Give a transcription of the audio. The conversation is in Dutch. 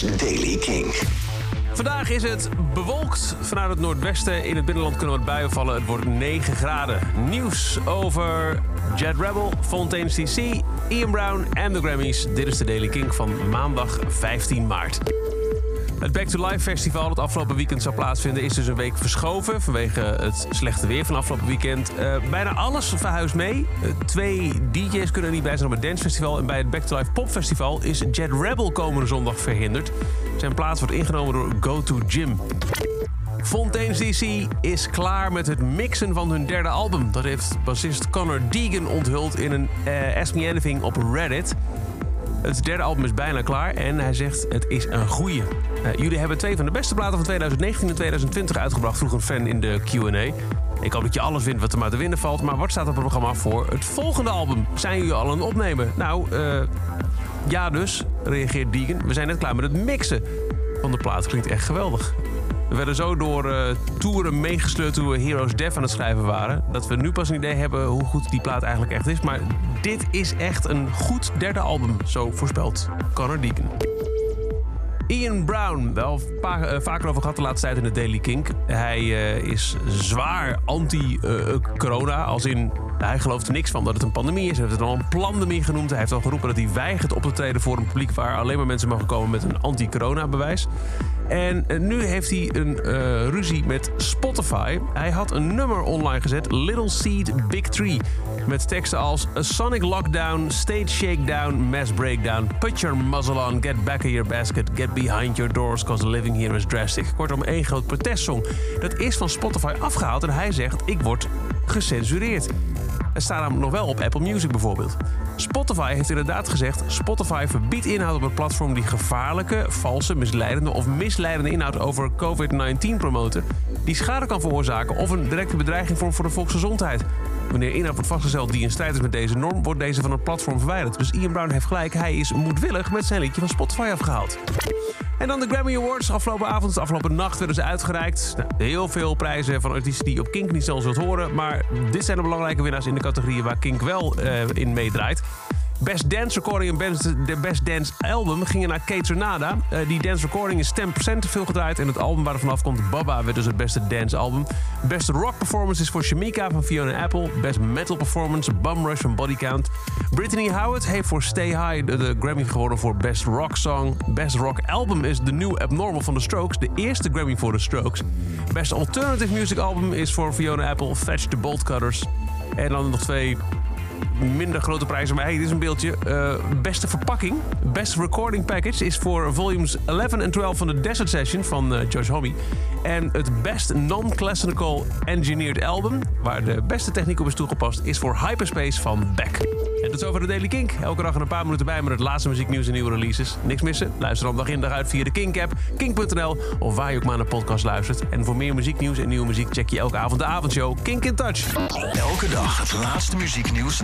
Daily King. Vandaag is het bewolkt. Vanuit het noordwesten in het binnenland kunnen wat buien vallen. Het wordt 9 graden. Nieuws over Jet Rebel, Fontaine CC, Ian Brown en de Grammys. Dit is de Daily King van maandag 15 maart. Het Back to Life Festival dat afgelopen weekend zou plaatsvinden... is dus een week verschoven vanwege het slechte weer van afgelopen weekend. Eh, bijna alles verhuist mee. Eh, twee DJ's kunnen er niet bij zijn op het Dance Festival. En bij het Back to Life Pop Festival is Jet Rebel komende zondag verhinderd. Zijn plaats wordt ingenomen door Go To Gym. Fontaine CC is klaar met het mixen van hun derde album. Dat heeft bassist Connor Deegan onthuld in een uh, Ask Me Anything op Reddit. Het derde album is bijna klaar en hij zegt het is een goeie. Uh, jullie hebben twee van de beste platen van 2019 en 2020 uitgebracht, vroeg een fan in de Q&A. Ik hoop dat je alles vindt wat er maar te winnen valt. Maar wat staat op het programma voor het volgende album? Zijn jullie al aan het opnemen? Nou, uh, ja dus, reageert Deegan. We zijn net klaar met het mixen van de plaat. Klinkt echt geweldig. We werden zo door uh, toeren meegesleurd toen we Heroes Death aan het schrijven waren. Dat we nu pas een idee hebben hoe goed die plaat eigenlijk echt is. Maar dit is echt een goed derde album, zo voorspelt Connor Deacon. Ian Brown, wel uh, vaker over gehad de laatste tijd in de Daily Kink. Hij uh, is zwaar anti-corona, als in hij gelooft er niks van dat het een pandemie is. Hij heeft het al een pandemie genoemd. Hij heeft al geroepen dat hij weigert op te treden voor een publiek waar alleen maar mensen mogen komen met een anti-corona-bewijs. En nu heeft hij een uh, ruzie met Spotify. Hij had een nummer online gezet, Little Seed Big Tree. Met teksten als A Sonic Lockdown, Stage Shakedown, Mass Breakdown, Put Your Muzzle On, Get Back in Your Basket, Get Behind Your Doors, Cause Living Here is Drastic. Kortom, één groot protestsong. Dat is van Spotify afgehaald en hij zegt, ik word gecensureerd. Het staat namelijk nog wel op Apple Music bijvoorbeeld. Spotify heeft inderdaad gezegd: Spotify verbiedt inhoud op het platform die gevaarlijke, valse, misleidende of misleidende inhoud over COVID-19 promoten, die schade kan veroorzaken of een directe bedreiging vormt voor de volksgezondheid. Wanneer inhoud wordt vastgesteld die in strijd is met deze norm, wordt deze van het platform verwijderd. Dus Ian Brown heeft gelijk, hij is moedwillig met zijn liedje van Spotify afgehaald. En dan de Grammy Awards. Afgelopen avond, afgelopen nacht werden ze uitgereikt. Nou, heel veel prijzen van artiesten die op Kink niet zelfs wilt horen. Maar dit zijn de belangrijke winnaars in de categorieën waar Kink wel uh, in meedraait. Best Dance Recording en best, Best Dance Album gingen naar Kate Renada. Uh, die dance recording is 10% te veel gedraaid. En het album waar er vanaf komt, Baba, werd dus het beste dance album. Best Rock Performance is voor Shamika van Fiona Apple. Best Metal Performance, Bum Rush van Body Count. Brittany Howard heeft voor Stay High de, Grammy gewonnen voor Best Rock Song. Best Rock Album is The New Abnormal van The Strokes. De eerste Grammy voor The Strokes. Best Alternative Music Album is voor Fiona Apple, Fetch the Bolt Cutters. En dan nog twee minder grote prijzen. Maar hey, dit is een beeldje. Uh, beste verpakking, best recording package is voor volumes 11 en 12 van de Desert Session van uh, Josh Homme. En het best non-classical engineered album, waar de beste techniek op is toegepast, is voor Hyperspace van Beck. En dat is over de Daily Kink. Elke dag een paar minuten bij met het laatste muzieknieuws en nieuwe releases. Niks missen? Luister dan dag in dag uit via de Kink-app, kink.nl of waar je ook maar naar podcast luistert. En voor meer muzieknieuws en nieuwe muziek check je elke avond de avondshow Kink in Touch. Elke dag het laatste muzieknieuws